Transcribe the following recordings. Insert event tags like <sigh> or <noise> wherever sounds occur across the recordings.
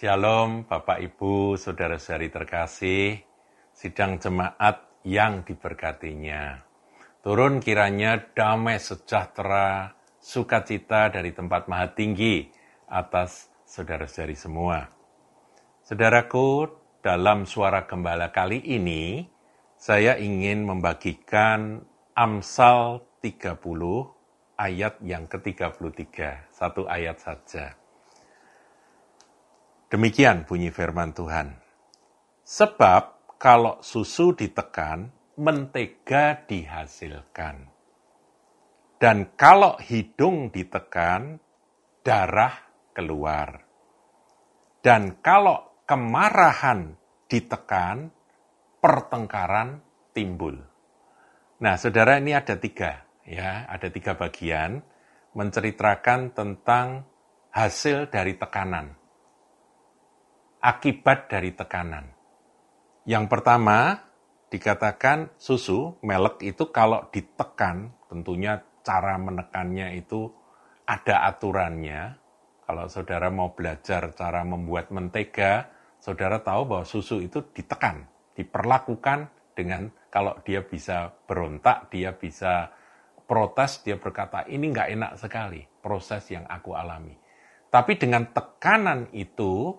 Shalom Bapak Ibu, Saudara-saudari terkasih, sidang jemaat yang diberkatinya. Turun kiranya damai sejahtera, sukacita dari tempat maha tinggi atas saudara-saudari semua. Saudaraku, dalam suara gembala kali ini, saya ingin membagikan Amsal 30 ayat yang ke-33, satu ayat saja. Demikian bunyi firman Tuhan. Sebab kalau susu ditekan, mentega dihasilkan. Dan kalau hidung ditekan, darah keluar. Dan kalau kemarahan ditekan, pertengkaran timbul. Nah, saudara ini ada tiga, ya, ada tiga bagian menceritakan tentang hasil dari tekanan akibat dari tekanan. Yang pertama, dikatakan susu, melek itu kalau ditekan, tentunya cara menekannya itu ada aturannya. Kalau saudara mau belajar cara membuat mentega, saudara tahu bahwa susu itu ditekan, diperlakukan dengan kalau dia bisa berontak, dia bisa protes, dia berkata, ini nggak enak sekali proses yang aku alami. Tapi dengan tekanan itu,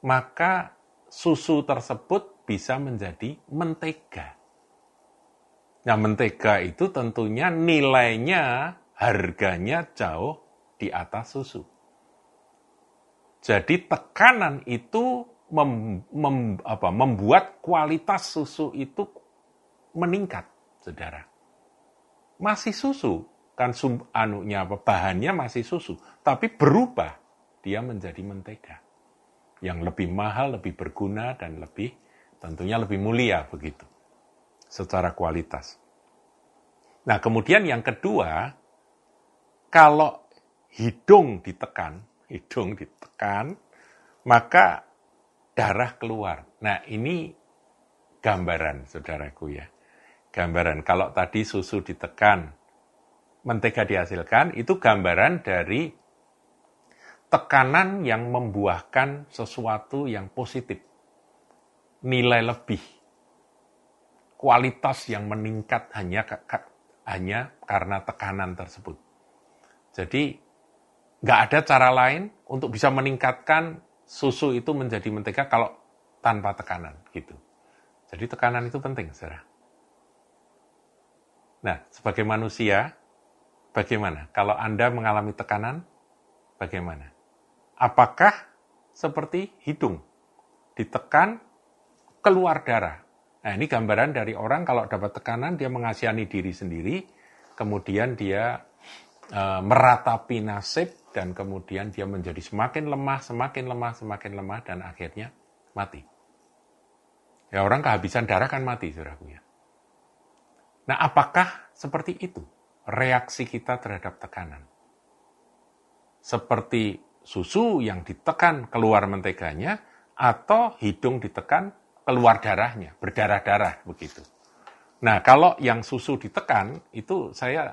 maka susu tersebut bisa menjadi mentega. Nah, mentega itu tentunya nilainya, harganya jauh di atas susu. Jadi tekanan itu mem, mem, apa, membuat kualitas susu itu meningkat, saudara. Masih susu, kan sum, anunya apa bahannya masih susu, tapi berubah dia menjadi mentega yang lebih mahal, lebih berguna, dan lebih tentunya lebih mulia begitu secara kualitas. Nah, kemudian yang kedua, kalau hidung ditekan, hidung ditekan, maka darah keluar. Nah, ini gambaran, saudaraku ya. Gambaran, kalau tadi susu ditekan, mentega dihasilkan, itu gambaran dari tekanan yang membuahkan sesuatu yang positif, nilai lebih, kualitas yang meningkat hanya hanya karena tekanan tersebut. Jadi nggak ada cara lain untuk bisa meningkatkan susu itu menjadi mentega kalau tanpa tekanan gitu. Jadi tekanan itu penting, saudara. Nah, sebagai manusia, bagaimana? Kalau Anda mengalami tekanan, bagaimana? Apakah seperti hidung? Ditekan, keluar darah. Nah ini gambaran dari orang kalau dapat tekanan, dia mengasihani diri sendiri, kemudian dia e, meratapi nasib, dan kemudian dia menjadi semakin lemah, semakin lemah, semakin lemah, dan akhirnya mati. Ya orang kehabisan darah kan mati, saudaraku ya. Nah apakah seperti itu reaksi kita terhadap tekanan? Seperti susu yang ditekan keluar menteganya atau hidung ditekan keluar darahnya, berdarah-darah begitu. Nah, kalau yang susu ditekan itu saya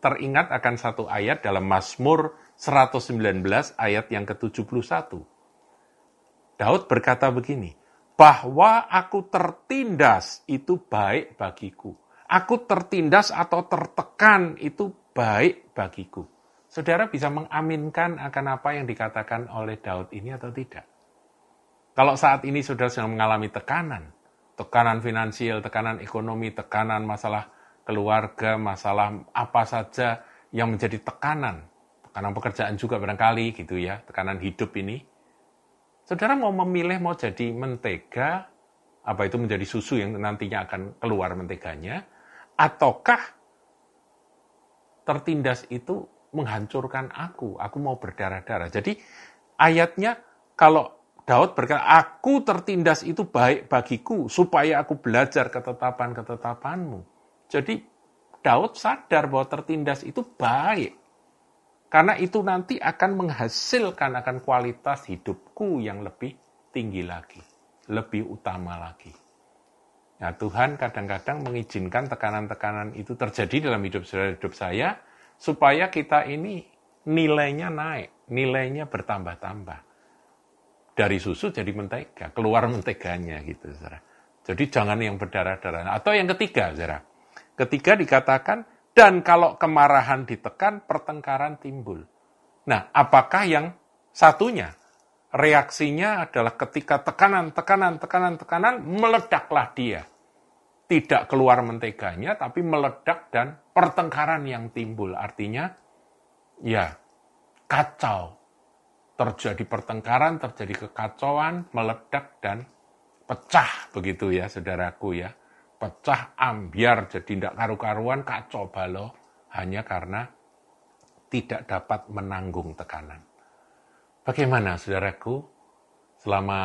teringat akan satu ayat dalam Mazmur 119 ayat yang ke-71. Daud berkata begini, bahwa aku tertindas itu baik bagiku. Aku tertindas atau tertekan itu baik bagiku. Saudara bisa mengaminkan akan apa yang dikatakan oleh Daud ini atau tidak? Kalau saat ini saudara sedang mengalami tekanan, tekanan finansial, tekanan ekonomi, tekanan masalah keluarga, masalah apa saja yang menjadi tekanan, tekanan pekerjaan juga barangkali gitu ya, tekanan hidup ini. Saudara mau memilih mau jadi mentega, apa itu menjadi susu yang nantinya akan keluar menteganya, ataukah tertindas itu menghancurkan aku, aku mau berdarah-darah. Jadi ayatnya kalau Daud berkata, aku tertindas itu baik bagiku, supaya aku belajar ketetapan-ketetapanmu. Jadi Daud sadar bahwa tertindas itu baik. Karena itu nanti akan menghasilkan akan kualitas hidupku yang lebih tinggi lagi, lebih utama lagi. Nah, Tuhan kadang-kadang mengizinkan tekanan-tekanan itu terjadi dalam hidup hidup saya, supaya kita ini nilainya naik, nilainya bertambah-tambah. dari susu jadi mentega, keluar menteganya gitu, saudara. Jadi jangan yang berdarah-darah. Atau yang ketiga, saudara. Ketiga dikatakan, dan kalau kemarahan ditekan, pertengkaran timbul. Nah, apakah yang satunya? Reaksinya adalah ketika tekanan, tekanan, tekanan, tekanan, meledaklah dia. Tidak keluar menteganya, tapi meledak dan pertengkaran yang timbul. Artinya, ya, kacau. Terjadi pertengkaran, terjadi kekacauan, meledak, dan pecah. Begitu ya, saudaraku ya pecah ambiar jadi tidak karu-karuan kacau balo hanya karena tidak dapat menanggung tekanan. Bagaimana saudaraku selama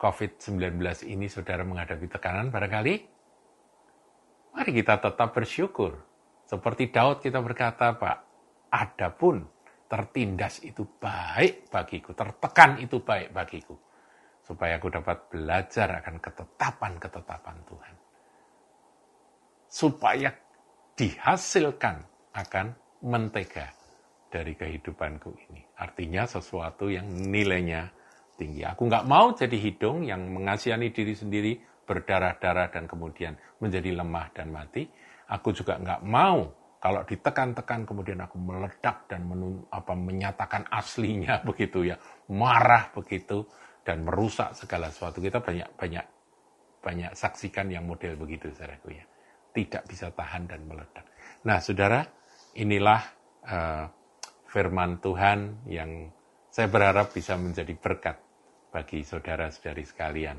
COVID-19 ini saudara menghadapi tekanan barangkali? Mari kita tetap bersyukur. Seperti Daud kita berkata, Pak, adapun tertindas itu baik bagiku, tertekan itu baik bagiku. Supaya aku dapat belajar akan ketetapan-ketetapan Tuhan supaya dihasilkan akan mentega dari kehidupanku ini. Artinya sesuatu yang nilainya tinggi. Aku nggak mau jadi hidung yang mengasihani diri sendiri, berdarah-darah dan kemudian menjadi lemah dan mati. Aku juga nggak mau kalau ditekan-tekan kemudian aku meledak dan menun, apa, menyatakan aslinya <laughs> begitu ya, marah begitu dan merusak segala sesuatu. Kita banyak banyak banyak saksikan yang model begitu, saudaraku ya tidak bisa tahan dan meledak. Nah, saudara, inilah uh, firman Tuhan yang saya berharap bisa menjadi berkat bagi saudara-saudari sekalian.